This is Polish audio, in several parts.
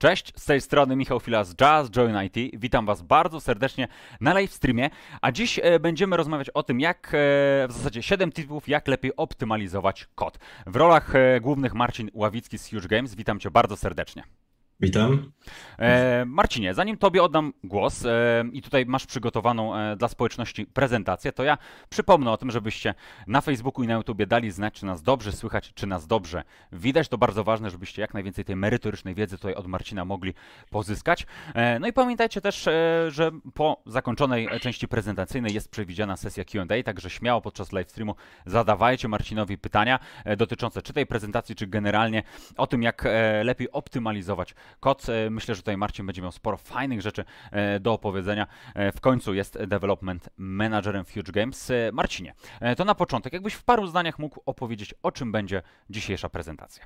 Cześć, z tej strony Michał Fila z Jazz Join IT. Witam Was bardzo serdecznie na live streamie. A dziś e, będziemy rozmawiać o tym, jak e, w zasadzie 7 typów, jak lepiej optymalizować kod. W rolach e, głównych Marcin Ławicki z Huge Games. Witam Cię bardzo serdecznie. Witam. E, Marcinie, zanim Tobie oddam głos e, i tutaj masz przygotowaną e, dla społeczności prezentację, to ja przypomnę o tym, żebyście na Facebooku i na YouTubie dali znać, czy nas dobrze słychać, czy nas dobrze widać. To bardzo ważne, żebyście jak najwięcej tej merytorycznej wiedzy tutaj od Marcina mogli pozyskać. E, no i pamiętajcie też, e, że po zakończonej części prezentacyjnej jest przewidziana sesja Q&A, także śmiało podczas live streamu zadawajcie Marcinowi pytania e, dotyczące czy tej prezentacji, czy generalnie o tym, jak lepiej optymalizować kod. E, myślę, że tutaj Marcin będzie miał sporo fajnych rzeczy e, do opowiedzenia. E, w końcu jest development managerem Huge Games. Marcinie, to na początek, jakbyś w paru zdaniach mógł opowiedzieć, o czym będzie dzisiejsza prezentacja.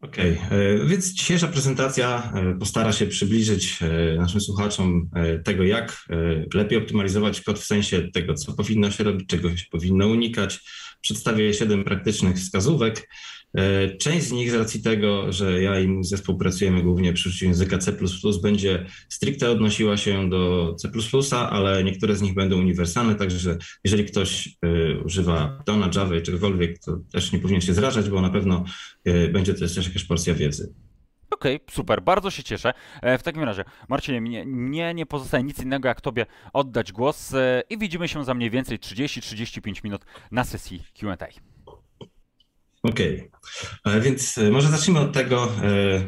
Okej, okay. więc dzisiejsza prezentacja postara się przybliżyć naszym słuchaczom tego, jak lepiej optymalizować kod w sensie tego, co powinno się robić, czego się powinno unikać. Przedstawię siedem praktycznych wskazówek część z nich z racji tego, że ja i mój zespół pracujemy głównie przy użyciu języka C++, będzie stricte odnosiła się do C++, ale niektóre z nich będą uniwersalne, także jeżeli ktoś e, używa Pythona, Java czy czegokolwiek, to też nie powinien się zrażać, bo na pewno e, będzie to też jakaś porcja wiedzy. Okej, okay, super, bardzo się cieszę. W takim razie, Marcinie, mnie nie, nie pozostaje nic innego, jak Tobie oddać głos i widzimy się za mniej więcej 30-35 minut na sesji Q&A. Okej, okay. więc e, może zacznijmy od tego, e,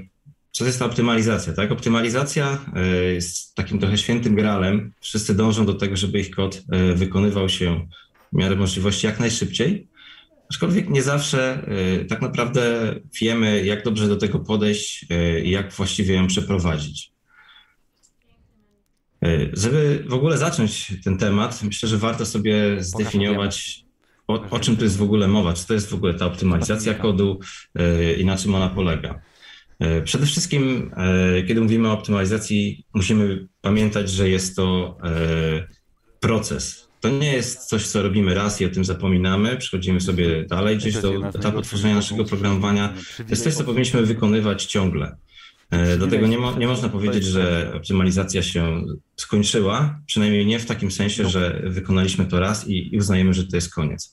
co to jest ta optymalizacja. Tak? Optymalizacja e, jest takim trochę świętym gralem. Wszyscy dążą do tego, żeby ich kod wykonywał się w miarę możliwości jak najszybciej. Aczkolwiek nie zawsze tak naprawdę wiemy, jak dobrze do tego podejść i jak właściwie ją przeprowadzić. Żeby w ogóle zacząć ten temat, myślę, że warto sobie zdefiniować, o, o czym tu jest w ogóle mowa? Czy to jest w ogóle ta optymalizacja kodu e, i na czym ona polega? E, przede wszystkim, e, kiedy mówimy o optymalizacji, musimy pamiętać, że jest to proces. To nie jest coś, co robimy raz i o tym zapominamy, przechodzimy sobie dalej gdzieś do etapu tworzenia naszego programowania. To jest coś, co powinniśmy wykonywać ciągle. Dlatego nie, mo nie można powiedzieć, że optymalizacja się skończyła, przynajmniej nie w takim sensie, no. że wykonaliśmy to raz i, i uznajemy, że to jest koniec.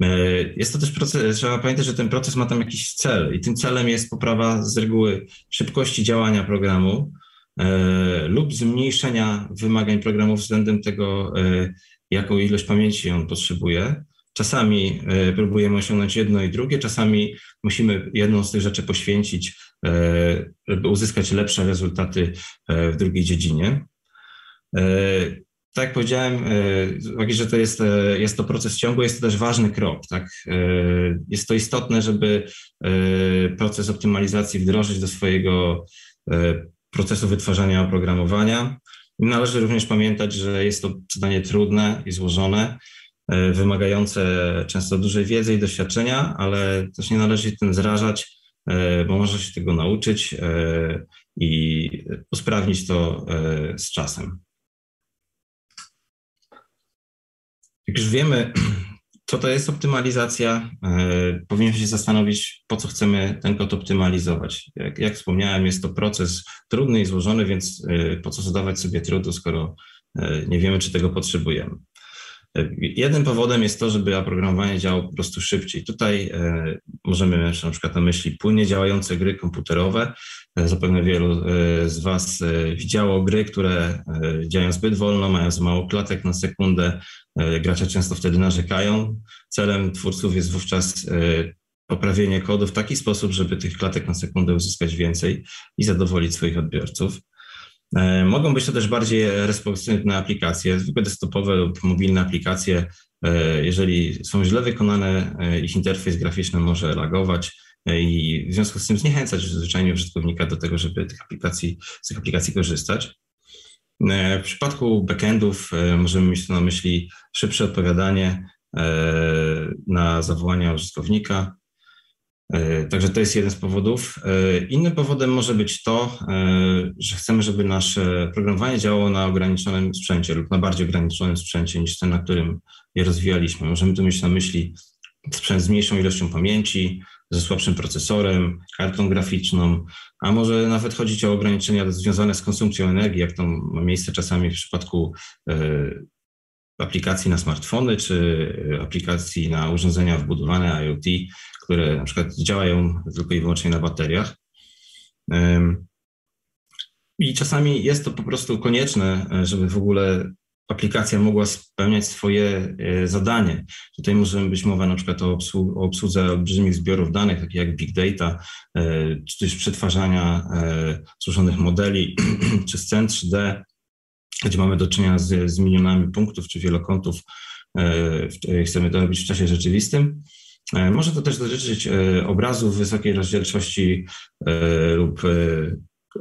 E, jest to też proces, trzeba pamiętać, że ten proces ma tam jakiś cel i tym celem jest poprawa z reguły szybkości działania programu e, lub zmniejszenia wymagań programu względem tego, e, jaką ilość pamięci on potrzebuje. Czasami próbujemy osiągnąć jedno i drugie, czasami musimy jedną z tych rzeczy poświęcić, żeby uzyskać lepsze rezultaty w drugiej dziedzinie. Tak jak powiedziałem, z uwagi, że to jest, e, jest to proces ciągły, jest to też ważny krok. Tak? E, jest to istotne, żeby e, proces optymalizacji wdrożyć do swojego procesu wytwarzania oprogramowania. Należy również pamiętać, że jest to zadanie trudne i złożone, wymagające często dużej wiedzy i doświadczenia, ale też nie należy się tym zrażać, bo można się tego nauczyć i usprawnić to z czasem. Jak już wiemy, co to jest optymalizacja, e, powinniśmy się zastanowić, po co chcemy ten kod optymalizować. Jak, jak wspomniałem, jest to proces trudny i złożony, więc e, po co zadawać sobie trudu, skoro e, nie wiemy, czy tego potrzebujemy. Jednym powodem jest to, żeby oprogramowanie działało po prostu szybciej. Tutaj e, możemy mieć na przykład na myśli płynnie działające gry komputerowe. E, zapewne wielu e, z Was widziało gry, które działają zbyt wolno, mają za mało klatek na sekundę. Gracze często wtedy narzekają. Celem twórców jest wówczas poprawienie kodu w taki sposób, żeby tych klatek na sekundę uzyskać więcej i zadowolić swoich odbiorców. E, mogą być to też bardziej responsywne aplikacje, zwykłe desktopowe lub mobilne aplikacje. E, jeżeli są źle wykonane, e, ich interfejs graficzny może lagować i w związku z tym zniechęcać zwyczajnie użytkownika do tego, żeby tych aplikacji, z tych aplikacji korzystać. W przypadku backendów możemy mieć na myśli szybsze odpowiadanie na zawołania użytkownika, także to jest jeden z powodów. E, innym powodem może być to, e, że chcemy, żeby nasze programowanie działało na ograniczonym sprzęcie lub na bardziej ograniczonym sprzęcie niż ten, na którym je rozwijaliśmy. Możemy tu mieć na myśli sprzęt z mniejszą ilością pamięci, ze słabszym procesorem, kartą graficzną, a może nawet chodzić o ograniczenia związane z konsumpcją energii, jak to ma miejsce czasami w przypadku aplikacji na smartfony czy aplikacji na urządzenia wbudowane IoT, które na przykład działają tylko i wyłącznie na bateriach. I czasami jest to po prostu konieczne, żeby w ogóle aplikacja mogła spełniać swoje e, zadanie. Tutaj możemy być mowa na przykład o, obsłudze olbrzymich zbiorów danych, takich jak big data, e, czy też przetwarzania e, złożonych modeli, czy scen 3D, gdzie mamy do czynienia z, z milionami punktów czy wielokątów. Chcemy to robić w czasie rzeczywistym. Może to też dotyczyć obrazów wysokiej rozdzielczości lub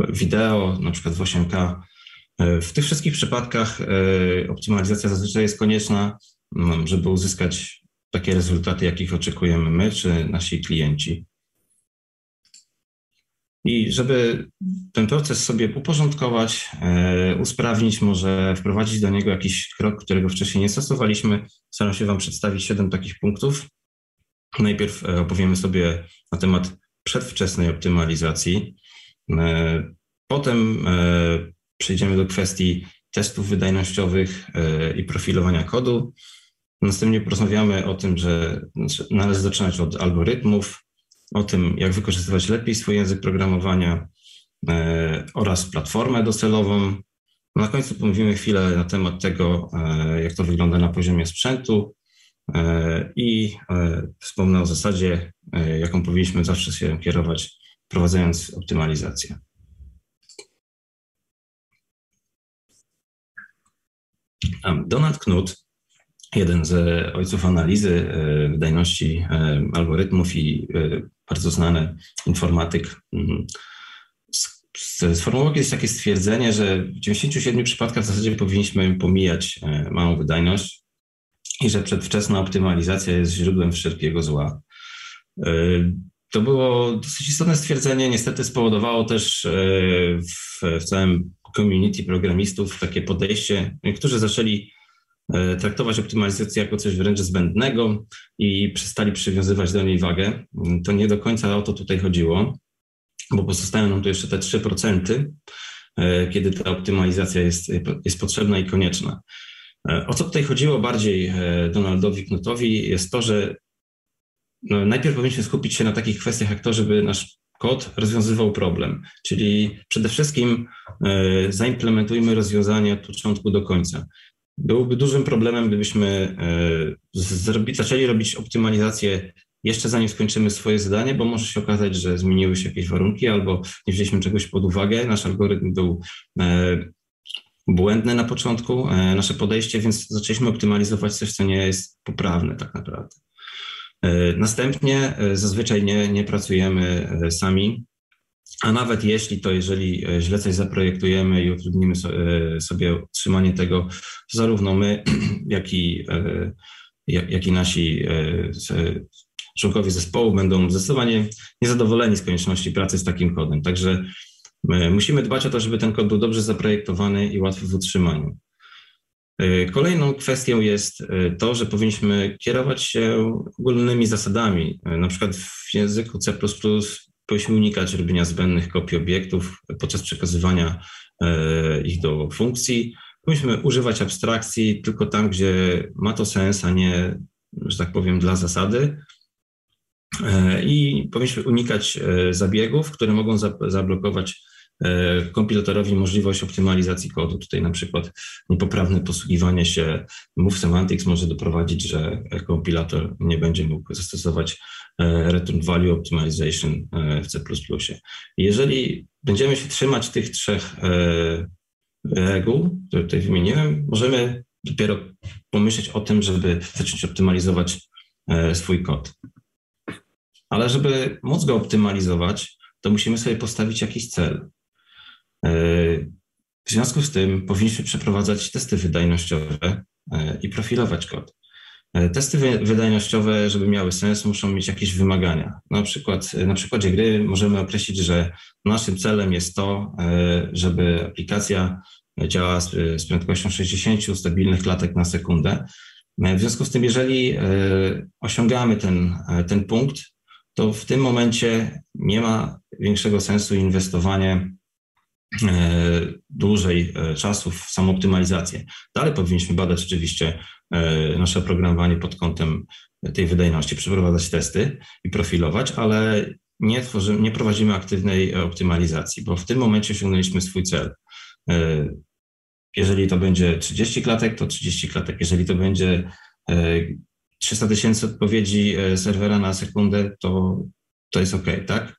wideo, na przykład w 8K. W tych wszystkich przypadkach optymalizacja zazwyczaj jest konieczna, żeby uzyskać takie rezultaty, jakich oczekujemy my czy nasi klienci. I żeby ten proces sobie uporządkować, usprawnić, może wprowadzić do niego jakiś krok, którego wcześniej nie stosowaliśmy, staram się Wam przedstawić siedem takich punktów. Najpierw opowiemy sobie na temat przedwczesnej optymalizacji. Potem przejdziemy do kwestii testów wydajnościowych e, i profilowania kodu. Następnie porozmawiamy o tym, że należy zaczynać od algorytmów, o tym, jak wykorzystywać lepiej swój język programowania e, oraz platformę docelową. Na końcu pomówimy chwilę na temat tego, e, jak to wygląda na poziomie sprzętu i wspomnę o zasadzie, jaką powinniśmy zawsze się kierować, prowadzając optymalizację. Donald Knuth, jeden z ojców analizy e, wydajności e, algorytmów i e, bardzo znany informatyk, sformułował kiedyś takie stwierdzenie, że w 97 przypadkach w zasadzie powinniśmy pomijać małą wydajność i że przedwczesna optymalizacja jest źródłem wszelkiego zła. To było dosyć istotne stwierdzenie, niestety spowodowało też w, w całym community programistów takie podejście. Niektórzy zaczęli e, traktować optymalizację jako coś wręcz zbędnego i przestali przywiązywać do niej wagę. To nie do końca o to tutaj chodziło, bo pozostają nam tu jeszcze te 3%, e, kiedy ta optymalizacja jest, jest potrzebna i konieczna. E, o co tutaj chodziło bardziej Donaldowi Knutowi jest to, że no, najpierw powinniśmy skupić się na takich kwestiach jak to, żeby nasz kod rozwiązywał problem. Czyli przede wszystkim e, zaimplementujmy rozwiązanie od początku do końca. Byłoby dużym problemem, gdybyśmy e, zaczęli robić optymalizację jeszcze zanim skończymy swoje zadanie, bo może się okazać, że zmieniły się jakieś warunki albo nie wzięliśmy czegoś pod uwagę. Nasz algorytm był e, błędny na początku, nasze podejście, więc zaczęliśmy optymalizować coś, co nie jest poprawne tak naprawdę. E, następnie e, zazwyczaj nie, nie pracujemy e, sami, a nawet jeśli to, jeżeli źle coś zaprojektujemy i utrudnimy sobie utrzymanie tego, zarówno my, jak i, jak i nasi członkowie zespołu będą zdecydowanie niezadowoleni z konieczności pracy z takim kodem. Także musimy dbać o to, żeby ten kod był dobrze zaprojektowany i łatwy w utrzymaniu. E, kolejną kwestią jest e, to, że powinniśmy kierować się ogólnymi zasadami. E, na przykład w języku C powinniśmy unikać robienia zbędnych kopii obiektów podczas przekazywania ich do funkcji. Powinniśmy używać abstrakcji tylko tam, gdzie ma to sens, a nie, że tak powiem, dla zasady. I powinniśmy unikać zabiegów, które mogą zablokować E, kompilatorowi możliwość optymalizacji kodu. Tutaj na przykład niepoprawne posługiwanie się move semantics może doprowadzić, że kompilator nie będzie mógł zastosować e, return value optimization e, w C++. Jeżeli będziemy się trzymać tych trzech reguł, które tutaj wymieniłem, możemy dopiero pomyśleć o tym, żeby zacząć optymalizować swój kod. Ale żeby móc go optymalizować, to musimy sobie postawić jakiś cel. W związku z tym powinniśmy przeprowadzać testy wydajnościowe e, i profilować kod. E, testy wydajnościowe, żeby miały sens, muszą mieć jakieś wymagania. Na przykład na przykładzie gry możemy określić, że naszym celem jest to, e, żeby aplikacja działała z, prędkością 60 stabilnych klatek na sekundę. W związku z tym, jeżeli osiągamy ten, ten punkt, to w tym momencie nie ma większego sensu inwestowanie dłużej czasu w samooptymalizację. Dalej powinniśmy badać oczywiście nasze oprogramowanie pod kątem tej wydajności, przeprowadzać testy i profilować, ale nie, tworzymy, nie prowadzimy aktywnej optymalizacji, bo w tym momencie osiągnęliśmy swój cel. Jeżeli to będzie 30 klatek, to 30 klatek. Jeżeli to będzie 300 tysięcy odpowiedzi e, serwera na sekundę, to, to jest OK, tak?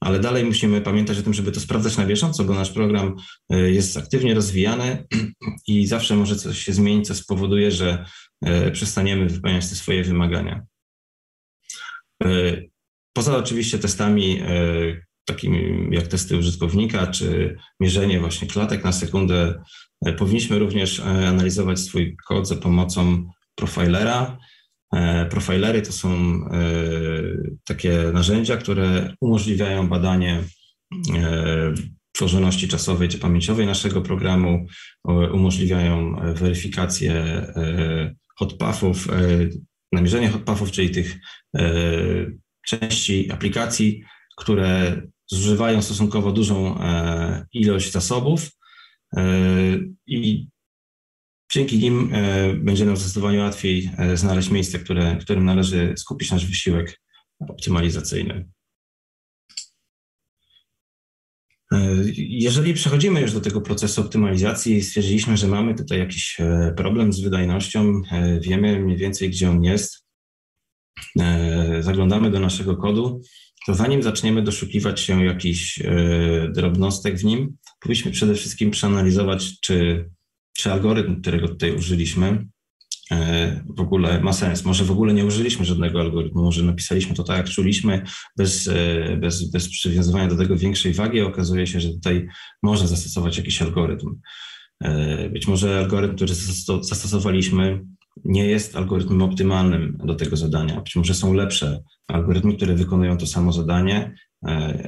Ale dalej musimy pamiętać o tym, żeby to sprawdzać na bieżąco, bo nasz program e, jest aktywnie rozwijany i zawsze może coś się zmienić, co spowoduje, że e, przestaniemy wypełniać te swoje wymagania. Poza oczywiście testami takimi jak testy użytkownika, czy mierzenie właśnie klatek na sekundę, powinniśmy również analizować swój kod za pomocą profilera, profilery to są e, takie narzędzia, które umożliwiają badanie e, tworzoności czasowej czy pamięciowej naszego programu, umożliwiają weryfikację hotpathów, namierzenie hotpathów, czyli tych części aplikacji, które zużywają stosunkowo dużą ilość zasobów i Dzięki nim e, będzie nam zdecydowanie łatwiej e, znaleźć miejsce, które, którym należy skupić nasz wysiłek optymalizacyjny. E, jeżeli przechodzimy już do tego procesu optymalizacji i stwierdziliśmy, że mamy tutaj jakiś problem z wydajnością, wiemy mniej więcej, gdzie on jest, zaglądamy do naszego kodu, to zanim zaczniemy doszukiwać się jakichś drobnostek w nim, powinniśmy przede wszystkim przeanalizować, czy czy algorytm, którego tutaj użyliśmy, e, w ogóle ma sens. Może w ogóle nie użyliśmy żadnego algorytmu, może napisaliśmy to tak, jak czuliśmy, bez, e, bez, bez przywiązywania do tego większej wagi. Okazuje się, że tutaj można zastosować jakiś algorytm. E, być może algorytm, który zastosowaliśmy, nie jest algorytmem optymalnym do tego zadania. Być może są lepsze algorytmy, które wykonują to samo zadanie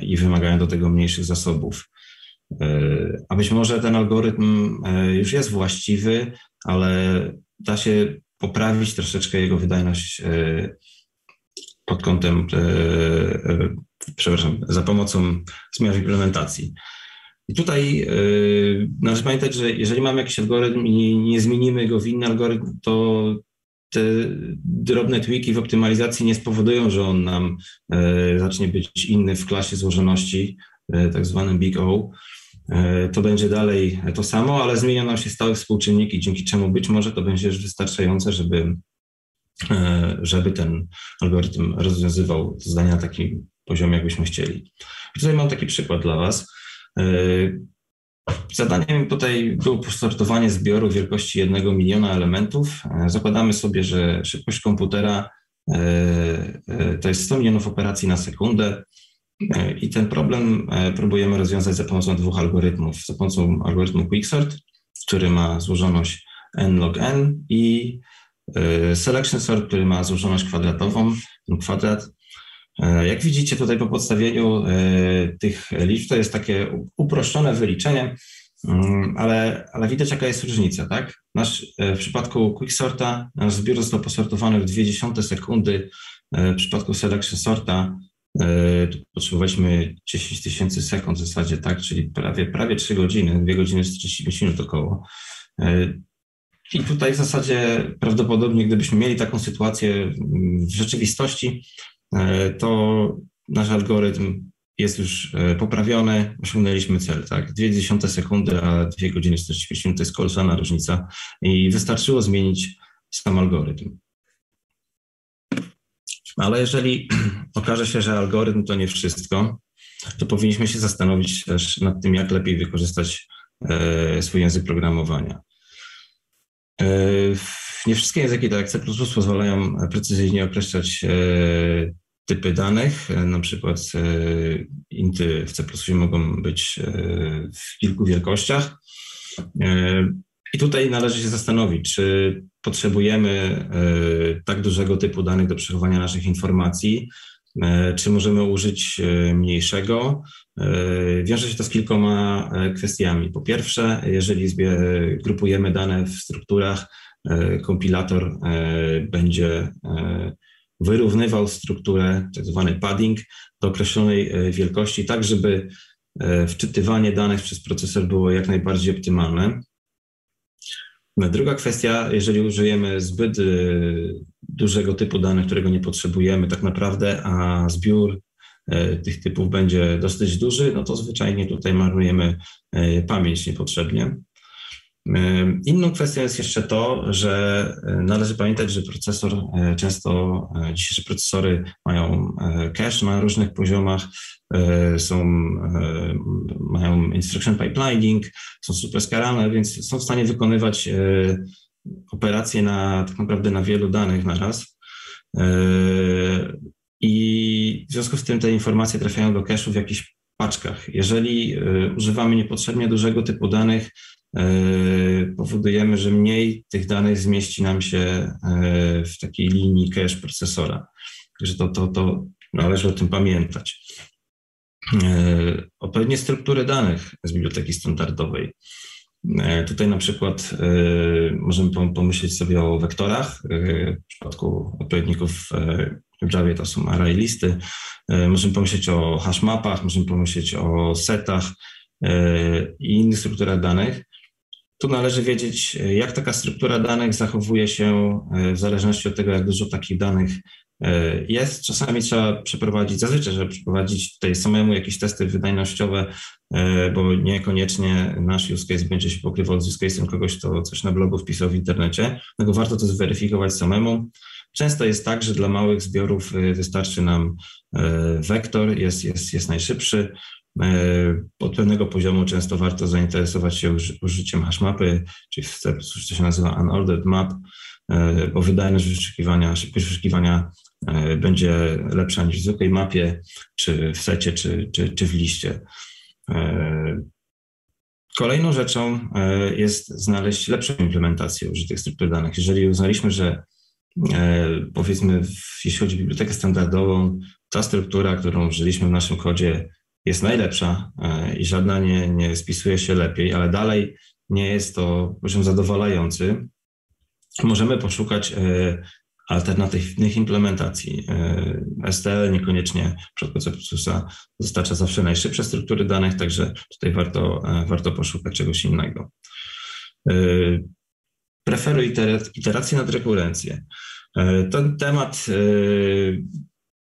i wymagają do tego mniejszych zasobów. E, a być może ten algorytm e, już jest właściwy, ale da się poprawić troszeczkę jego wydajność e, pod kątem, przepraszam, za pomocą zmian w implementacji. I tutaj należy pamiętać, że jeżeli mamy jakiś algorytm i nie zmienimy go w inny algorytm, to te drobne tweaki w optymalizacji nie spowodują, że on nam zacznie być inny w klasie złożoności, tak zwanym Big O, to będzie dalej to samo, ale zmienią nam się stałe współczynniki, dzięki czemu być może to będzie już wystarczające, żeby, e, żeby ten algorytm rozwiązywał zdania na takim poziomie, jakbyśmy chcieli. I tutaj mam taki przykład dla Was. E, zadaniem tutaj było posortowanie zbioru wielkości jednego miliona elementów. Zakładamy sobie, że szybkość komputera to jest 100 milionów operacji na sekundę. I ten problem e, próbujemy rozwiązać za pomocą dwóch algorytmów. Za pomocą algorytmu Quicksort, który ma złożoność n log n i e, selection sort, który ma złożoność kwadratową, kwadrat. E, jak widzicie tutaj po podstawieniu tych liczb, to jest takie uproszczone wyliczenie, mm, ale, ale widać jaka jest różnica, tak? Nasz, w przypadku quicksorta nasz zbiór został posortowany w 0,2 sekundy, w przypadku selection sorta E, potrzebowaliśmy 10 tysięcy sekund w zasadzie, tak, czyli prawie, prawie 3 godziny, 2 godziny 45 minut około. E, I tutaj w zasadzie prawdopodobnie, gdybyśmy mieli taką sytuację w rzeczywistości, e, to nasz algorytm jest już poprawiony, osiągnęliśmy cel, tak? 0,2 sekundy, a 2 godziny 45 minut to jest kolosalna różnica i wystarczyło zmienić sam algorytm. Ale jeżeli okaże się, że algorytm to nie wszystko, to powinniśmy się zastanowić też nad tym, jak lepiej wykorzystać e, swój język programowania. E, nie wszystkie języki, tak jak C++, pozwalają precyzyjnie określać e, typy danych. Na przykład inty w C++ mogą być w kilku wielkościach. I tutaj należy się zastanowić, czy potrzebujemy e, tak dużego typu danych do przechowania naszych informacji, e, czy możemy użyć e, mniejszego. Wiąże się to z kilkoma kwestiami. Po pierwsze, jeżeli grupujemy dane w strukturach, kompilator będzie wyrównywał strukturę, tak zwany padding, do określonej wielkości, tak żeby wczytywanie danych przez procesor było jak najbardziej optymalne. Druga kwestia, jeżeli użyjemy zbyt dużego typu danych, którego nie potrzebujemy tak naprawdę, a zbiór E, tych typów będzie dosyć duży, no to zwyczajnie tutaj marnujemy e, pamięć niepotrzebnie. Inną kwestią jest jeszcze to, że należy pamiętać, że procesor często, dzisiejsze procesory mają cache na różnych poziomach, są, mają instruction pipelining, są superskalane, więc są w stanie wykonywać operacje na, tak naprawdę na wielu danych na raz. I w związku z tym te informacje trafiają do cache'u w jakichś paczkach. Jeżeli y, używamy niepotrzebnie dużego typu danych, y, powodujemy, że mniej tych danych zmieści nam się y, w takiej linii cache procesora. Także to, to, to należy o tym pamiętać. Odpowiednie struktury danych z biblioteki standardowej. Tutaj na przykład możemy pomyśleć sobie o wektorach. W przypadku odpowiedników w Javie to są array listy. Możemy pomyśleć o hashmapach, możemy pomyśleć o setach i innych strukturach danych. Tu należy wiedzieć, jak taka struktura danych zachowuje się e, w zależności od tego, jak dużo takich danych jest. Czasami trzeba przeprowadzić, zazwyczaj trzeba przeprowadzić tutaj samemu jakieś testy wydajnościowe, bo niekoniecznie nasz use case będzie się pokrywał z use case'em kogoś, kto coś na blogu wpisał w internecie. Dlatego warto to zweryfikować samemu. Często jest tak, że dla małych zbiorów wystarczy nam wektor, jest, jest, jest najszybszy. Y, od pewnego poziomu często warto zainteresować się użyciem hashmapy, czyli w coś, co się nazywa unordered map, bo wydajność wyszukiwania, szybkość wyszukiwania będzie lepsza niż w zwykłej mapie, czy w secie, czy, czy, czy w liście. Kolejną rzeczą jest znaleźć lepszą implementację użytych struktur danych. Jeżeli uznaliśmy, że E, powiedzmy, jeśli chodzi o bibliotekę standardową, ta struktura, którą użyliśmy w naszym kodzie, jest najlepsza e, i żadna nie, nie spisuje się lepiej, ale dalej nie jest to poziom zadowalający. Możemy poszukać e, alternatywnych implementacji. STL niekoniecznie w przypadku C++ dostarcza zawsze najszybsze struktury danych, także tutaj warto, warto poszukać czegoś innego. Preferuj iterację nad rekurencję. E, ten temat, e,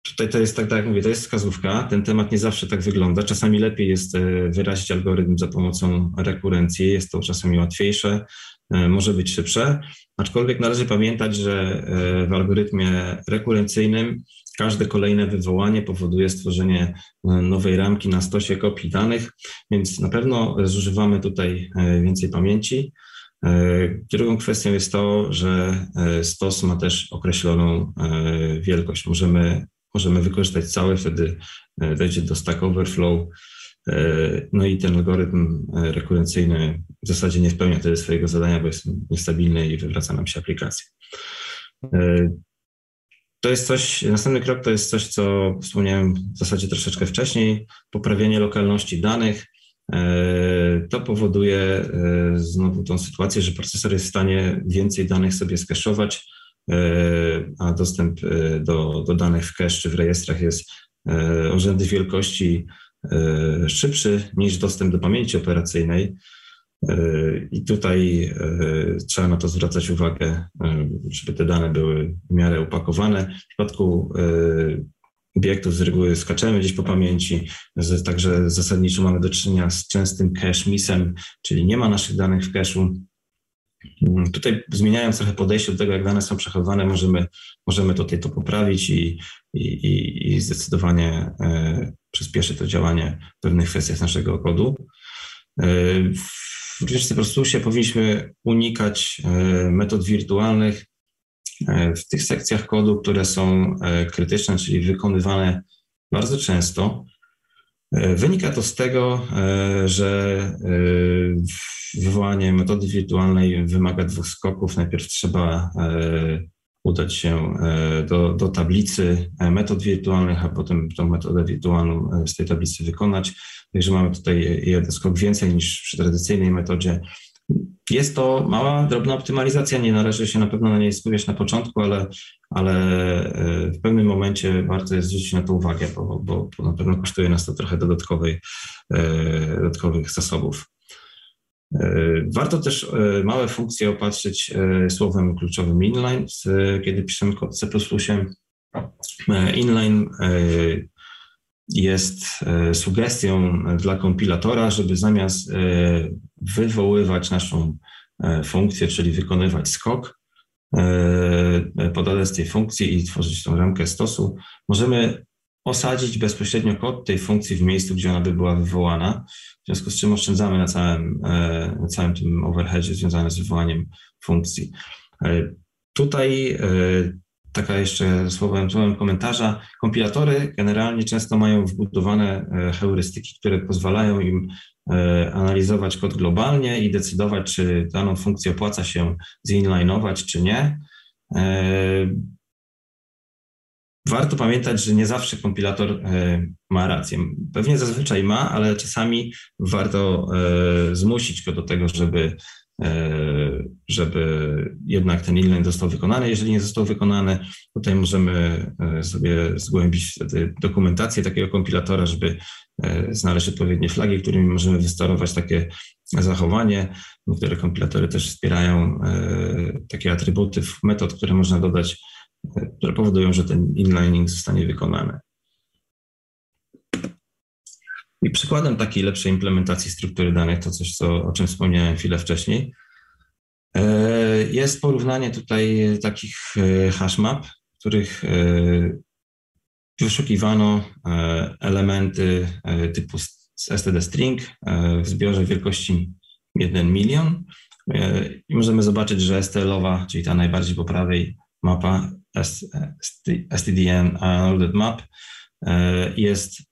tutaj to jest tak, tak jak mówię, to jest wskazówka. Ten temat nie zawsze tak wygląda. Czasami lepiej jest e, wyrazić algorytm za pomocą rekurencji, jest to czasami łatwiejsze, może być szybsze, aczkolwiek należy pamiętać, że w algorytmie rekurencyjnym każde kolejne wywołanie powoduje stworzenie nowej ramki na stosie kopii danych, więc na pewno zużywamy tutaj więcej pamięci. E, drugą kwestią jest to, że e, stos ma też określoną e, wielkość. Możemy, możemy wykorzystać cały, wtedy dojdzie do Stack Overflow. No i ten algorytm rekurencyjny w zasadzie nie spełnia wtedy swojego zadania, bo jest niestabilny i wywraca nam się aplikacja. To jest coś, następny krok to jest coś, co wspomniałem w zasadzie troszeczkę wcześniej, poprawienie lokalności danych. E, to powoduje e, znowu tą sytuację, że procesor jest w stanie więcej danych sobie skeszować, e, a dostęp do, do danych w cache czy w rejestrach jest o rzędy wielkości szybszy niż dostęp do pamięci operacyjnej. I tutaj trzeba na to zwracać uwagę, żeby te dane były w miarę upakowane. W przypadku obiektów z reguły skaczemy gdzieś po pamięci, także zasadniczo mamy do czynienia z częstym cache missem, czyli nie ma naszych danych w cache'u. Mm, tutaj zmieniając trochę podejście do tego, jak dane są przechowywane, możemy, możemy tutaj to poprawić i, i, i zdecydowanie e, przyspieszy to działanie w pewnych kwestiach naszego kodu. E, w Research C++ powinniśmy unikać e, metod wirtualnych, w tych sekcjach kodu, które są krytyczne, czyli wykonywane bardzo często. E, wynika to z tego, że wywołanie metody wirtualnej wymaga dwóch skoków. Najpierw trzeba udać się do, do tablicy metod wirtualnych, a potem tą metodę wirtualną z tej tablicy wykonać. Także mamy tutaj jeden skok więcej niż przy tradycyjnej metodzie. Jest to mała, drobna optymalizacja, nie należy się na pewno na niej skupiać na początku, ale, ale e, w pewnym momencie warto jest zwrócić na to uwagę, bo, bo, bo na pewno kosztuje nas to trochę dodatkowej, e, dodatkowych zasobów. E, warto też małe funkcje opatrzyć słowem kluczowym inline, kiedy piszemy C++. Inline jest sugestią dla kompilatora, żeby zamiast wywoływać naszą e, funkcję, czyli wykonywać skok e, pod adres tej funkcji i tworzyć tą ramkę stosu, możemy osadzić bezpośrednio kod tej funkcji w miejscu, gdzie ona by była wywołana, w związku z czym oszczędzamy na całym, e, na całym tym overheadzie związanym z wywołaniem funkcji. Tutaj taka jeszcze słowem, słowem komentarza, kompilatory generalnie często mają wbudowane heurystyki, które pozwalają im E, analizować kod globalnie i decydować, czy daną funkcję opłaca się zinlinować, czy nie. E, warto pamiętać, że nie zawsze kompilator e, ma rację. Pewnie zazwyczaj ma, ale czasami warto zmusić go do tego, żeby E, żeby jednak ten inline został wykonany. Jeżeli nie został wykonany, tutaj możemy e, sobie zgłębić wtedy dokumentację takiego kompilatora, żeby e, znaleźć odpowiednie flagi, którymi możemy wysterować takie zachowanie. Niektóre kompilatory też wspierają takie atrybuty metod, które można dodać, które powodują, że ten inlining zostanie wykonany. I przykładem takiej lepszej implementacji struktury danych, to coś, co, o czym wspomniałem chwilę wcześniej, e, jest porównanie tutaj takich e, hashmap, w których e, wyszukiwano elementy typu std string w zbiorze wielkości 1 milion. I możemy zobaczyć, że STL-owa, czyli ta najbardziej po prawej mapa STDN Unloaded Map jest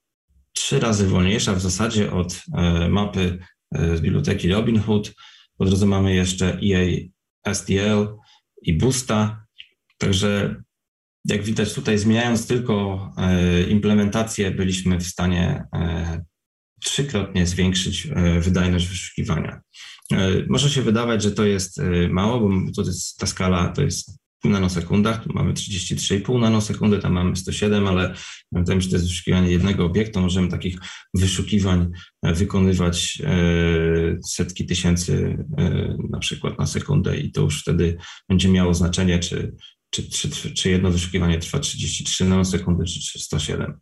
trzy razy wolniejsza w zasadzie od e, mapy e, z biblioteki Robinhood. Po drodze mamy jeszcze EA STL i Boosta. Także jak widać tutaj zmieniając tylko e, implementację byliśmy w stanie trzykrotnie zwiększyć wydajność wyszukiwania. Może się wydawać, że to jest mało, bo to jest, ta skala to jest nanosekundach, tu mamy 33,5 nanosekundy, tam mamy 107, ale pamiętajmy, że to jest wyszukiwanie jednego obiektu, możemy takich wyszukiwań e, wykonywać e, setki tysięcy e, na przykład na sekundę i to już wtedy będzie miało znaczenie, czy, czy, czy, czy jedno wyszukiwanie trwa 33 nanosekundy, czy 107.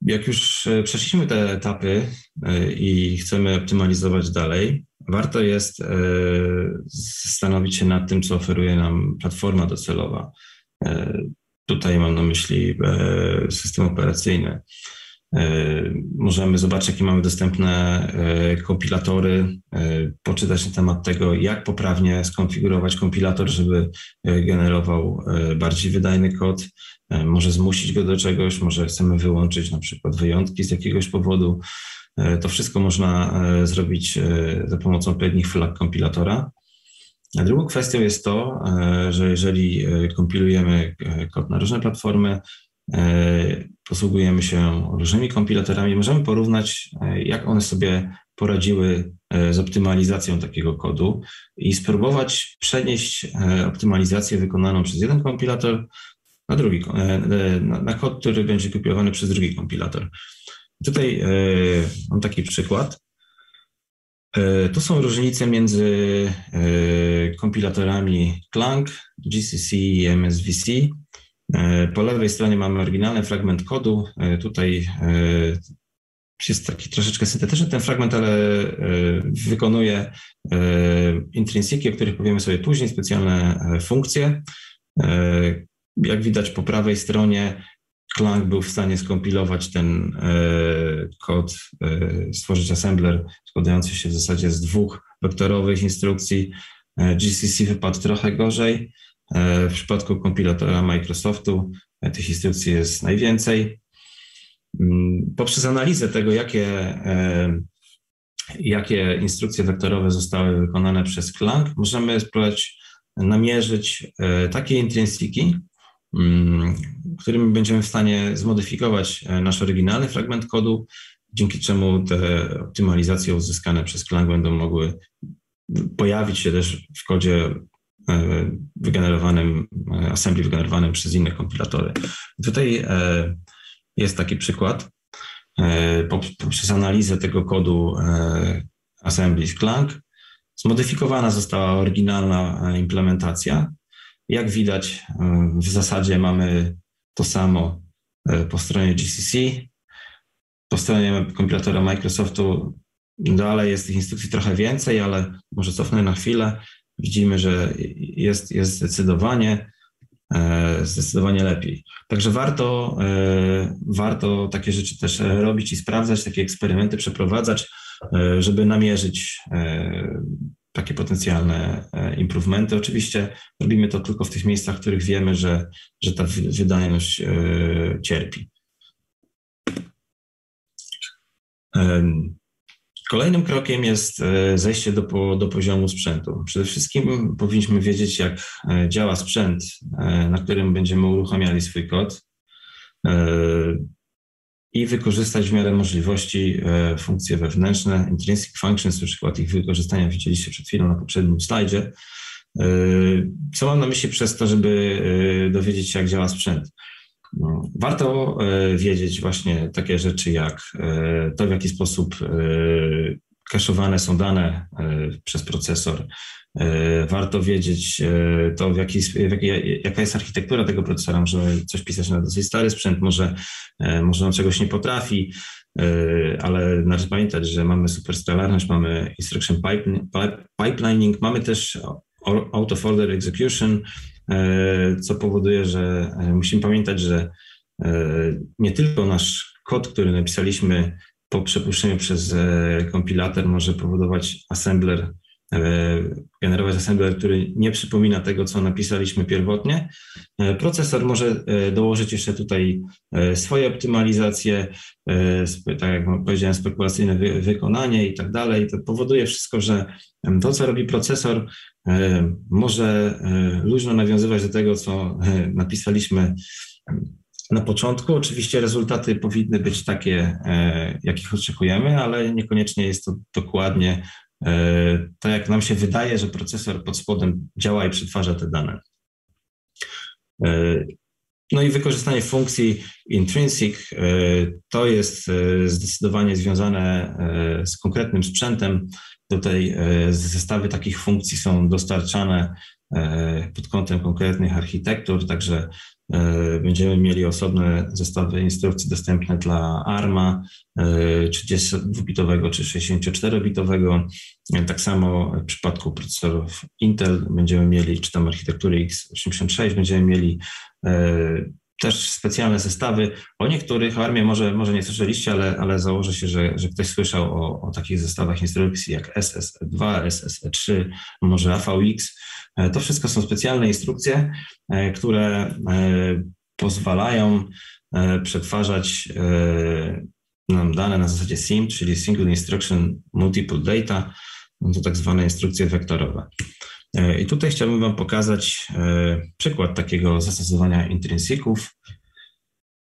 Jak już przeszliśmy te etapy i chcemy optymalizować dalej, warto jest e, zastanowić się nad tym, co oferuje nam platforma docelowa. E, tutaj mam na myśli e, system operacyjny. Możemy zobaczyć, jakie mamy dostępne kompilatory, poczytać na temat tego, jak poprawnie skonfigurować kompilator, żeby generował bardziej wydajny kod. Może zmusić go do czegoś, może chcemy wyłączyć na przykład wyjątki z jakiegoś powodu. E, to wszystko można e, zrobić e, za pomocą odpowiednich flag kompilatora. A drugą kwestią jest to, że jeżeli kompilujemy kod na różne platformy, posługujemy się różnymi kompilatorami, możemy porównać, jak one sobie poradziły z optymalizacją takiego kodu i spróbować przenieść optymalizację wykonaną przez jeden kompilator na drugi, na kod, który będzie kompilowany przez drugi kompilator. Tutaj e, mam taki przykład. E, tu są różnice między e, kompilatorami Clang, GCC i MSVC. Po lewej stronie mamy oryginalny fragment kodu. Tutaj jest taki troszeczkę syntetyczny ten fragment, ale wykonuje intrinsiki, o których powiemy sobie później, specjalne funkcje. Jak widać po prawej stronie Clang był w stanie skompilować ten e, kod, e, stworzyć assembler składający się w zasadzie z dwóch wektorowych instrukcji. E, GCC wypadł trochę gorzej. W przypadku kompilatora Microsoftu tych instrukcji jest najwięcej. Mm, poprzez analizę tego, jakie, jakie instrukcje wektorowe zostały wykonane przez Clang, możemy spróbować namierzyć takie intrinsiki, którym będziemy w stanie zmodyfikować e, nasz oryginalny fragment kodu dzięki czemu te optymalizacje uzyskane przez Clang będą mogły pojawić się też w kodzie e, wygenerowanym, e, assembly wygenerowanym przez inne kompilatory. Tutaj jest taki przykład. Poprzez analizę tego kodu assembly Clang zmodyfikowana została oryginalna implementacja. Jak widać, w zasadzie mamy to samo po stronie GCC. Po stronie kompilatora Microsoftu Dalej jest tych instrukcji trochę więcej, ale może cofnę na chwilę. Widzimy, że jest, jest zdecydowanie, e, zdecydowanie lepiej. Także warto, e, warto takie rzeczy też robić i sprawdzać, takie eksperymenty przeprowadzać, e, żeby namierzyć takie potencjalne improvementy. Oczywiście robimy to tylko w tych miejscach, w których wiemy, że, że ta wydajność cierpi. Kolejnym krokiem jest e, zejście do, do poziomu sprzętu. Przede wszystkim powinniśmy wiedzieć, jak e, działa sprzęt, e, na którym będziemy uruchamiali swój kod i wykorzystać w miarę możliwości funkcje wewnętrzne, intrinsic functions, przykład ich wykorzystania widzieliście przed chwilą na poprzednim slajdzie. Co mam na myśli przez to, żeby dowiedzieć się, jak działa sprzęt? No, warto e, wiedzieć właśnie takie rzeczy jak e, to, w jaki sposób e, kaszowane są dane przez procesor. Warto wiedzieć to, w jaki, w jaka jest architektura tego procesora. Możemy coś pisać na dosyć stary sprzęt, może, może on czegoś nie potrafi, ale należy pamiętać, że mamy superscalarność, mamy instruction pipelining, mamy też out of order execution, E, co powoduje, że e, musimy pamiętać, że e, nie tylko nasz kod, który napisaliśmy po przepuszczeniu przez kompilator może powodować assembler, generować assembler, który nie przypomina tego, co napisaliśmy pierwotnie. Procesor może dołożyć jeszcze tutaj swoje optymalizacje, tak jak powiedziałem, spekulacyjne wykonanie i tak dalej. To powoduje wszystko, że to, co robi procesor, E, może e, luźno nawiązywać do tego, co e, napisaliśmy na początku. Oczywiście rezultaty powinny być takie, jakich oczekujemy, ale niekoniecznie jest to dokładnie tak, jak nam się wydaje, że procesor pod spodem działa i przetwarza te dane. No i wykorzystanie funkcji intrinsic to jest zdecydowanie związane z konkretnym sprzętem. Tutaj e, zestawy takich funkcji są dostarczane e, pod kątem konkretnych architektur, także e, będziemy mieli osobne zestawy instrukcji dostępne dla ARMA 32-bitowego czy 64-bitowego. Tak samo w przypadku procesorów Intel będziemy mieli, czy tam architektury x86, będziemy mieli też specjalne zestawy. O niektórych armia może, może nie słyszeliście, ale, ale założę się, że, że ktoś słyszał o, o takich zestawach instrukcji jak SSE2, SSE3, może AVX. E, to wszystko są specjalne instrukcje, e, które e, pozwalają przetwarzać nam dane na zasadzie SIM, czyli Single Instruction Multiple Data, to tak zwane instrukcje wektorowe. E, I tutaj chciałbym Wam pokazać e, przykład takiego zastosowania intrinsików.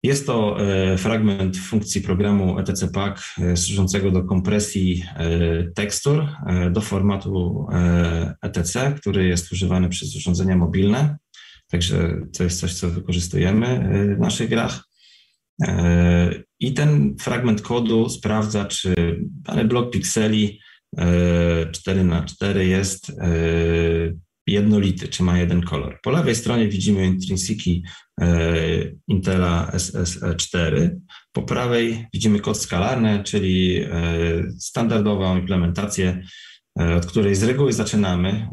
Jest to e, fragment funkcji programu etc-pack służącego do kompresji tekstur do formatu etc, który jest używany przez urządzenia mobilne. Także to jest coś, co wykorzystujemy w naszych grach. I ten fragment kodu sprawdza, czy dany blok pikseli 4 na 4 jest e, jednolity, czy ma jeden kolor. Po lewej stronie widzimy intrinsiki e, Intela SSE 4. Po prawej widzimy kod skalarny, czyli e, standardową implementację, od której z reguły zaczynamy.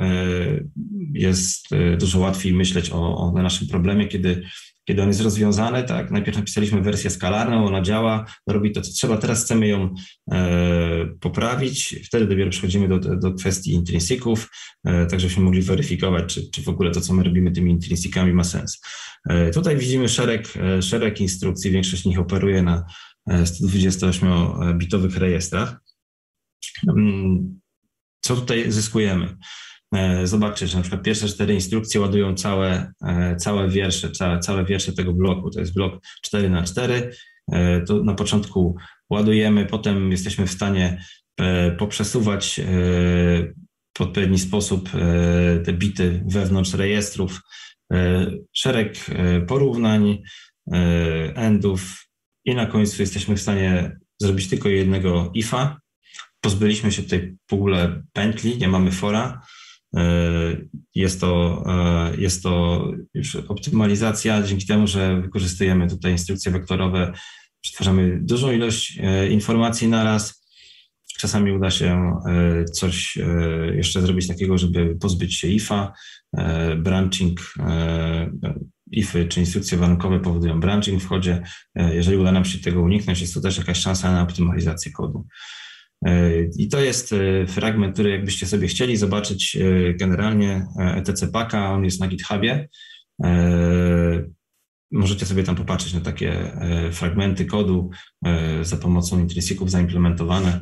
Jest dużo łatwiej myśleć o, o naszym problemie, kiedy kiedy on jest rozwiązany, tak, najpierw napisaliśmy wersję skalarną, ona działa, robi to, co trzeba, teraz chcemy ją e, poprawić, wtedy dopiero przechodzimy do, do kwestii intrinsików, e, tak żebyśmy mogli weryfikować, czy, czy w ogóle to, co my robimy tymi intrinsikami ma sens. E, tutaj widzimy szereg, szereg instrukcji, większość z nich operuje na 128-bitowych e, rejestrach. Mm, co tutaj zyskujemy? E, zobaczcie, że na przykład pierwsze cztery instrukcje ładują całe, e, całe wiersze, całe, całe wiersze tego bloku. To jest blok 4 na 4 to na początku ładujemy, potem jesteśmy w stanie poprzesuwać w odpowiedni sposób te bity wewnątrz rejestrów, szereg porównań, endów i na końcu jesteśmy w stanie zrobić tylko jednego ifa. Pozbyliśmy się tej w ogóle pętli, nie mamy fora. E, jest to, e, jest to już optymalizacja dzięki temu, że wykorzystujemy tutaj instrukcje wektorowe, przetwarzamy dużą ilość e, informacji na raz. Czasami uda się coś jeszcze zrobić takiego, żeby pozbyć się IFA. Branching, IFy czy instrukcje warunkowe powodują branching w kodzie. Jeżeli uda nam się tego uniknąć, jest to też jakaś szansa na optymalizację kodu. E, I to jest e, fragment, który jakbyście sobie chcieli zobaczyć e, generalnie ETC Paka, on jest na GitHubie. Możecie sobie tam popatrzeć na takie fragmenty kodu za pomocą intrinsiców zaimplementowane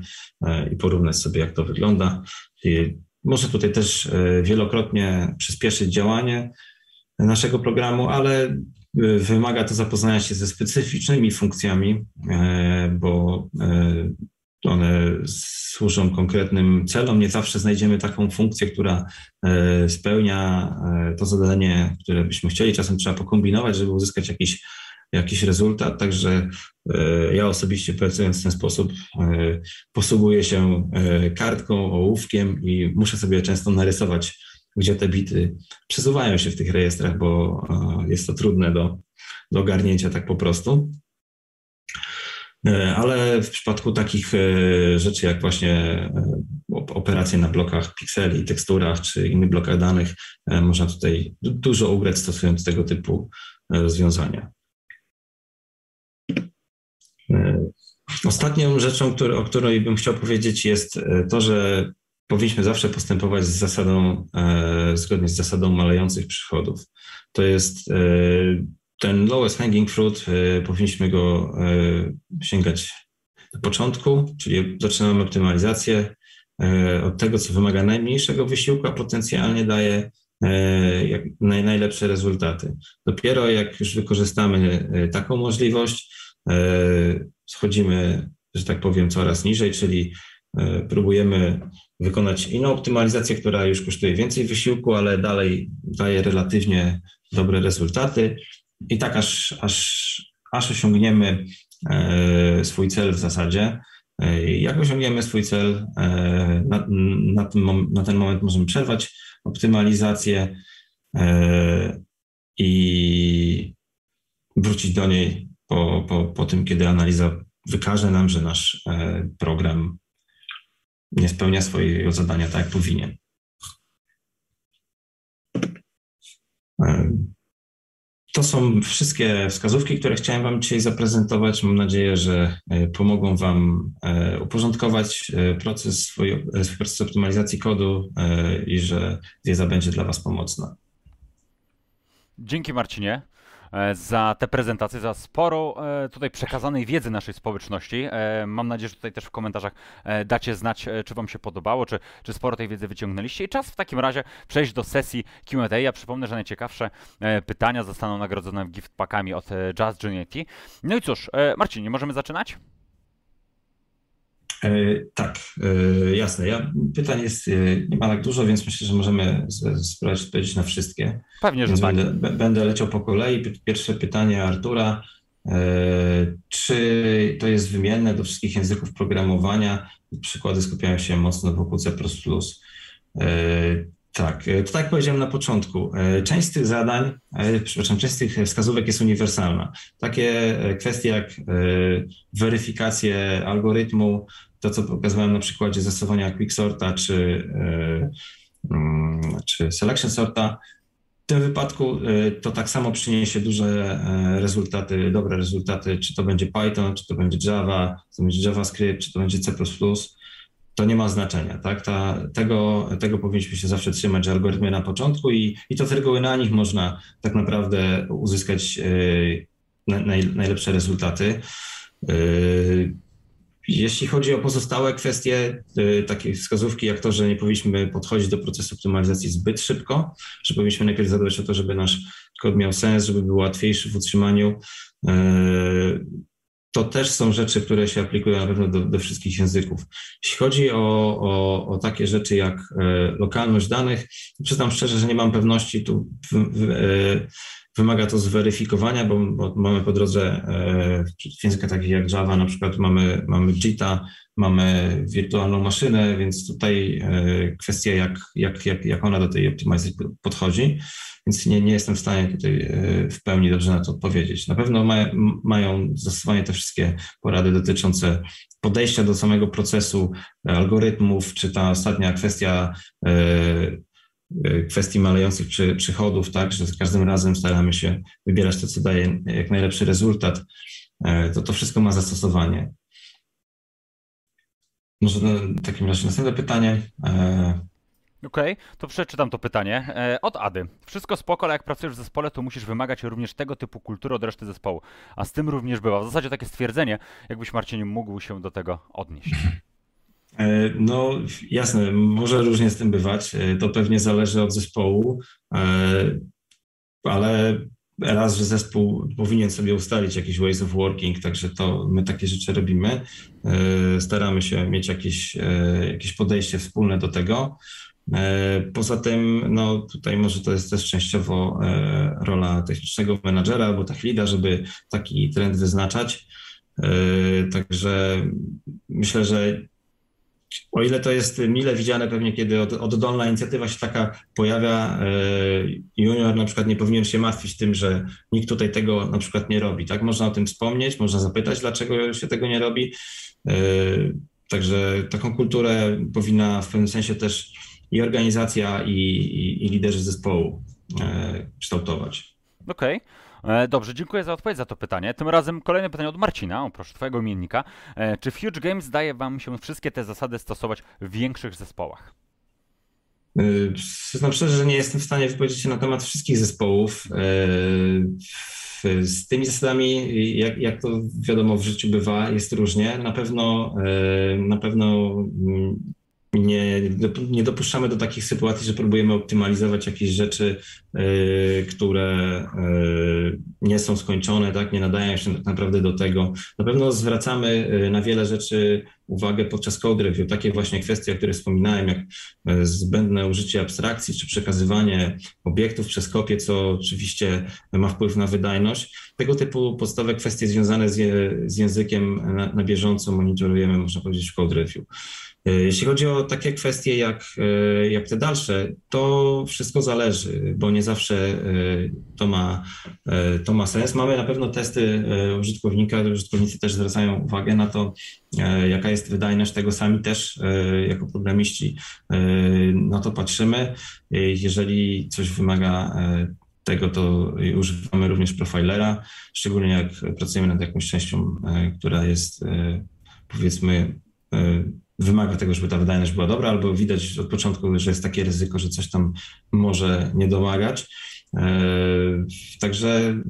i porównać sobie, jak to wygląda. I może tutaj też wielokrotnie przyspieszyć działanie naszego programu, ale wymaga to zapoznania się ze specyficznymi funkcjami, bo one służą konkretnym celom. Nie zawsze znajdziemy taką funkcję, która e, spełnia e, to zadanie, które byśmy chcieli. Czasem trzeba pokombinować, żeby uzyskać jakiś, jakiś rezultat. Także e, ja osobiście pracując w ten sposób posługuję się kartką, ołówkiem i muszę sobie często narysować, gdzie te bity przesuwają się w tych rejestrach, bo jest to trudne do, do ogarnięcia tak po prostu. E, ale w przypadku takich e, rzeczy jak właśnie e, operacje na blokach pikseli, teksturach czy innych blokach danych, można tutaj dużo ugrać stosując tego typu rozwiązania. Ostatnią rzeczą, o której bym chciał powiedzieć, jest to, że powinniśmy zawsze postępować z zasadą, zgodnie z zasadą malejących przychodów. To jest ten lowest hanging fruit, y, powinniśmy go y, sięgać na początku, czyli zaczynamy optymalizację y, od tego, co wymaga najmniejszego wysiłku, a potencjalnie daje najlepsze rezultaty. Dopiero jak już wykorzystamy taką możliwość, schodzimy, że tak powiem, coraz niżej, czyli próbujemy wykonać inną optymalizację, która już kosztuje więcej wysiłku, ale dalej daje relatywnie dobre rezultaty. I tak aż, aż, aż osiągniemy e, swój cel w zasadzie. E, jak osiągniemy swój cel, e, na, na, ten, na ten moment możemy przerwać optymalizację i wrócić do niej po, po, po tym, kiedy analiza wykaże nam, że nasz program nie spełnia swojego zadania tak, jak powinien. To są wszystkie wskazówki, które chciałem Wam dzisiaj zaprezentować. Mam nadzieję, że e, pomogą Wam e, uporządkować e, proces, swój, swój proces optymalizacji kodu i że wiedza będzie dla Was pomocna. Dzięki Marcinie. E, za tę prezentację, za sporo e, tutaj przekazanej wiedzy naszej społeczności. E, mam nadzieję, że tutaj też w komentarzach dacie znać, czy Wam się podobało, czy, czy sporo tej wiedzy wyciągnęliście. I czas w takim razie przejść do sesji Q&A. Ja przypomnę, że najciekawsze pytania zostaną nagrodzone gift packami od Just Unity. No i cóż, Marcinie, możemy zaczynać? E, tak, e, jasne. Ja, pytań jest, e, nie ma tak dużo, więc myślę, że możemy spróbować odpowiedzieć na wszystkie. Pewnie, że tak. Będę, będę leciał po kolei. Pierwsze pytanie Artura. Czy to jest wymienne do wszystkich języków programowania? Przykłady skupiają się mocno wokół C++. Tak, to tak jak powiedziałem na początku, część z tych zadań, przepraszam, część z tych wskazówek jest uniwersalna. Takie kwestie jak weryfikację algorytmu, to, co pokazywałem na przykładzie zastosowania Quicksorta czy, e, mm, czy Selection Sorta, w tym wypadku e, to tak samo przyniesie duże e, rezultaty, dobre rezultaty, czy to będzie Python, czy to będzie Java, czy to będzie JavaScript, czy to będzie C++, to nie ma znaczenia, tak? Ta, tego, tego powinniśmy się zawsze trzymać, algorytmy na początku i, i to tylko na nich można tak naprawdę uzyskać naj, najlepsze rezultaty. Jeśli chodzi o pozostałe kwestie, y, takie wskazówki jak to, że nie powinniśmy podchodzić do procesu optymalizacji zbyt szybko, że powinniśmy najpierw zadbać o to, żeby nasz kod miał sens, żeby był łatwiejszy w utrzymaniu. Y, to też są rzeczy, które się aplikują na pewno do, do wszystkich języków. Jeśli chodzi o, o, o takie rzeczy jak lokalność danych, przyznam szczerze, że nie mam pewności. Tu w, w, wymaga to zweryfikowania, bo, bo mamy po drodze w językach takich jak Java, na przykład mamy, mamy JITA, mamy wirtualną maszynę, więc tutaj kwestia, jak, jak, jak, jak ona do tej optymalizacji podchodzi więc nie, nie jestem w stanie tutaj e, w pełni dobrze na to odpowiedzieć. Na pewno ma, mają zastosowanie te wszystkie porady dotyczące podejścia do samego procesu, e, algorytmów, czy ta ostatnia kwestia e, kwestii malejących przy, przychodów, tak, że za każdym razem staramy się wybierać to, co daje jak najlepszy rezultat, to to wszystko ma zastosowanie. Może w takim razie następne pytanie. Okej, okay, to przeczytam to pytanie. Od Ady. Wszystko spoko, ale jak pracujesz w zespole, to musisz wymagać również tego typu kultury od reszty zespołu. A z tym również bywa. W zasadzie takie stwierdzenie, jakbyś Marcin mógł się do tego odnieść. E, no jasne, może różnie z tym bywać. E, to pewnie zależy od zespołu, ale raz, że zespół powinien sobie ustalić jakiś ways of working, także to my takie rzeczy robimy. Staramy się mieć jakieś, jakieś podejście wspólne do tego. E, poza tym, no tutaj może to jest też częściowo e, rola technicznego menadżera albo tech leada, żeby taki trend wyznaczać. E, także myślę, że o ile to jest mile widziane pewnie, kiedy od, oddolna inicjatywa się taka pojawia, junior na przykład nie powinien się martwić tym, że nikt tutaj tego na przykład nie robi. Tak, można o tym wspomnieć, można zapytać, dlaczego się tego nie robi. Także taką kulturę powinna w pewnym sensie też i organizacja, i, i, i liderzy zespołu e, kształtować. Okej. Okay. E, dobrze, dziękuję za odpowiedź za to pytanie. Tym razem kolejne pytanie od Marcina, o proszę twojego imiennika. E, czy Huge Games daje wam się wszystkie te zasady stosować w większych zespołach? Przyznam szczerze, że nie jestem w stanie wypowiedzieć się na temat wszystkich zespołów. Z tymi zasadami, jak, jak to wiadomo w życiu bywa, jest różnie. Na pewno, na pewno mm, nie, nie dopuszczamy do takich sytuacji, że próbujemy optymalizować jakieś rzeczy, y, które y, nie są skończone, tak, nie nadają się tak naprawdę do tego. Na pewno zwracamy y, na wiele rzeczy uwagę podczas code review. Takie właśnie kwestie, o których wspominałem, jak zbędne użycie abstrakcji czy przekazywanie obiektów przez kopię, co oczywiście ma wpływ na wydajność. Tego typu podstawowe kwestie związane z, z językiem na, na bieżąco monitorujemy, można powiedzieć, w code review. E, jeśli chodzi o takie kwestie jak, e, jak te dalsze, to wszystko zależy, bo nie zawsze e, to ma, to ma sens. Mamy na pewno testy użytkownika, użytkownicy też zwracają uwagę na to, jaka jest wydajność tego, sami też jako programiści na to patrzymy. Jeżeli coś wymaga tego, to używamy również profilera, szczególnie jak pracujemy nad jakąś częścią, która jest powiedzmy wymaga tego, żeby ta wydajność była dobra, albo widać od początku, że jest takie ryzyko, że coś tam może nie domagać. E, także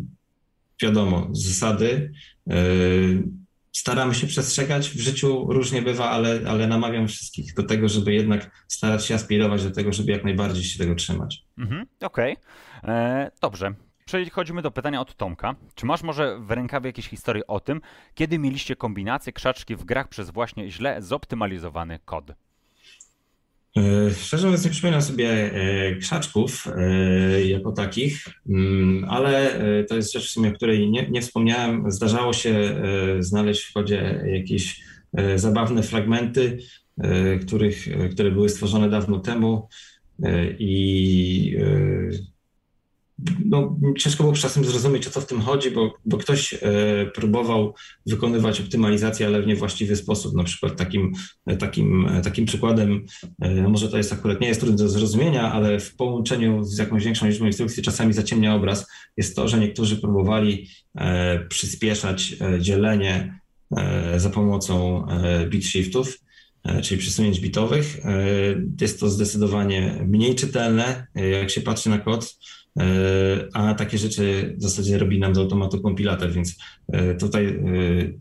wiadomo, zasady e, staramy się przestrzegać. W życiu różnie bywa, ale, ale namawiam wszystkich do tego, żeby jednak starać się aspirować do tego, żeby jak najbardziej się tego trzymać. Mhm, Okej, okay. E, dobrze. Przechodzimy do pytania od Tomka. Czy masz może w rękawie jakieś historie o tym, kiedy mieliście kombinację krzaczki w grach przez właśnie źle zoptymalizowany kod? E, szczerze mówiąc, nie przypominam sobie e, krzaczków e, jako takich, mm, ale to jest rzecz w sumie, o której nie, nie wspomniałem. Zdarzało się znaleźć w kodzie jakieś zabawne fragmenty, których, które były stworzone dawno temu i no, ciężko było czasem zrozumieć, o co w tym chodzi, bo, bo ktoś e, próbował wykonywać optymalizację, ale w niewłaściwy sposób. Na przykład takim, takim, takim przykładem, e, może to jest akurat nie jest trudne do zrozumienia, ale w połączeniu z jakąś większą liczbą instrukcji czasami zaciemnia obraz, jest to, że niektórzy próbowali e, przyspieszać dzielenie za pomocą bit shiftów czyli przesunięć bitowych. Jest to zdecydowanie mniej czytelne, jak się patrzy na kod a takie rzeczy w zasadzie robi nam z automatu kompilator, więc e, tutaj e,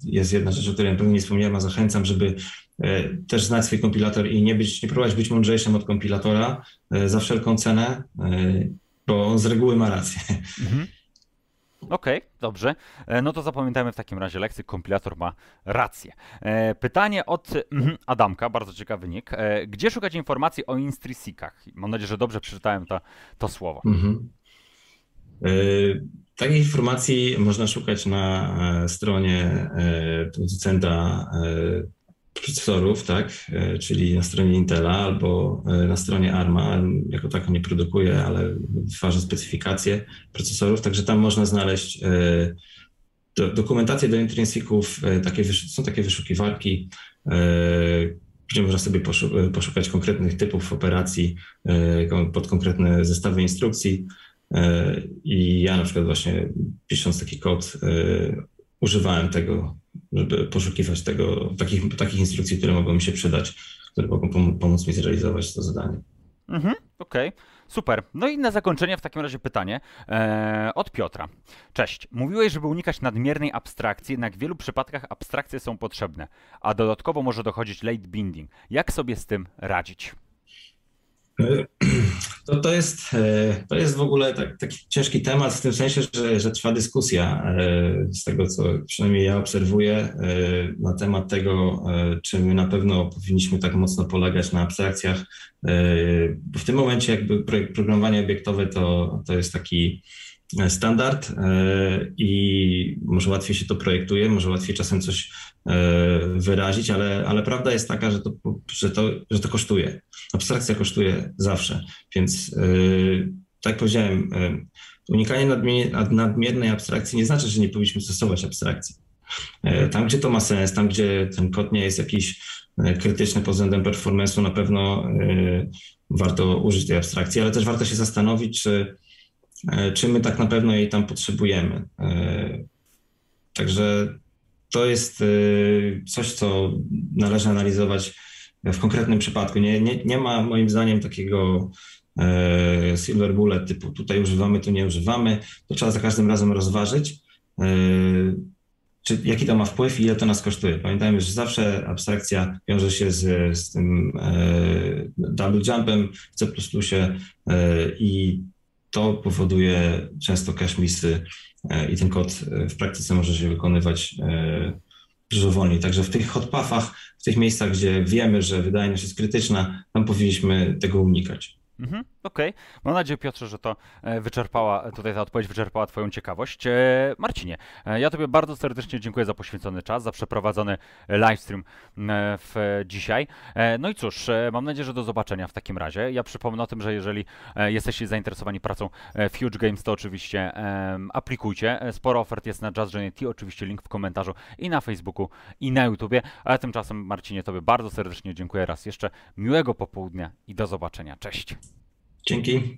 jest jedna rzecz, o której pewno nie wspomniałem, a zachęcam, żeby też znać swój kompilator i nie być, nie próbować być mądrzejszym od kompilatora za wszelką cenę, bo on z reguły ma rację. Mhm. Okej, okay, dobrze. E, no to zapamiętajmy w takim razie lekcję. Kompilator ma rację. E, pytanie od mhm, Adamka, bardzo ciekawy. E, gdzie szukać informacji o instrissikach? Mam nadzieję, że dobrze przeczytałem to, to słowo. Mhm. Takich informacji można szukać na stronie producenta procesorów, tak, e, czyli na stronie Intela albo e, na stronie ARMA. Jako tako nie produkuje, ale wytwarza specyfikacje procesorów, także tam można znaleźć e, dokumentację do intrinsików, takie, są takie wyszukiwarki, gdzie można sobie poszukać konkretnych typów operacji pod konkretne zestawy instrukcji. I ja na przykład właśnie pisząc taki kod używałem tego żeby poszukiwać tego, takich, takich instrukcji, które mogą mi się przydać, które mogą pomóc mi zrealizować to zadanie. Mhm, okej. Okay. Super. No i na zakończenie w takim razie pytanie e, od Piotra. Cześć. Mówiłeś, żeby unikać nadmiernej abstrakcji, jednak w wielu przypadkach abstrakcje są potrzebne, a dodatkowo może dochodzić late binding. Jak sobie z tym radzić? To, to, jest, e, to jest w ogóle tak, taki ciężki temat w tym sensie, że, że trwa dyskusja e, z tego, co przynajmniej ja obserwuję e, na temat tego, czy my na pewno powinniśmy tak mocno polegać na abstrakcjach. W tym momencie jakby programowanie obiektowe to, to jest taki standard i może łatwiej się to projektuje, może łatwiej czasem coś wyrazić, ale, ale prawda jest taka, że to, że, to, że to kosztuje. Abstrakcja kosztuje zawsze, więc yy, tak jak powiedziałem, yy, unikanie nadmiernej abstrakcji nie znaczy, że nie powinniśmy stosować abstrakcji. Tam, gdzie to ma sens, tam, gdzie ten kod nie jest jakiś krytyczny pod względem performance'u, na pewno warto użyć tej abstrakcji, ale też warto się zastanowić, czy, czy my tak na pewno jej tam potrzebujemy. Także to jest coś, co należy analizować w konkretnym przypadku. Nie, nie, nie ma moim zdaniem takiego e, silver bullet typu tutaj używamy, tu nie używamy. To trzeba za każdym razem rozważyć, e, czy, jaki to ma wpływ i ile to nas kosztuje. Pamiętajmy, że zawsze abstrakcja wiąże się z, z tym e, double jumpem w C++ i to powoduje często cache missy i ten kod w praktyce może się wykonywać dużo wolniej. Także w tych hotpathach, w tych miejscach, gdzie wiemy, że wydajność jest krytyczna, tam powinniśmy tego unikać. Mhm, Okej. Okay. Mam nadzieję, Piotrze, że to e, wyczerpała, tutaj ta odpowiedź wyczerpała Twoją ciekawość. E, Marcinie, e, ja Tobie bardzo serdecznie dziękuję za poświęcony czas, za przeprowadzony livestream w dzisiaj. No i cóż, mam nadzieję, że do zobaczenia w takim razie. Ja przypomnę o tym, że jeżeli jesteście zainteresowani pracą w Huge Games, to oczywiście aplikujcie. Sporo ofert jest na JustGNT, oczywiście link w komentarzu i na Facebooku, i na YouTubie. Ale tymczasem, Marcinie, Tobie bardzo serdecznie dziękuję raz jeszcze. Miłego popołudnia i do zobaczenia. Cześć. Dzięki.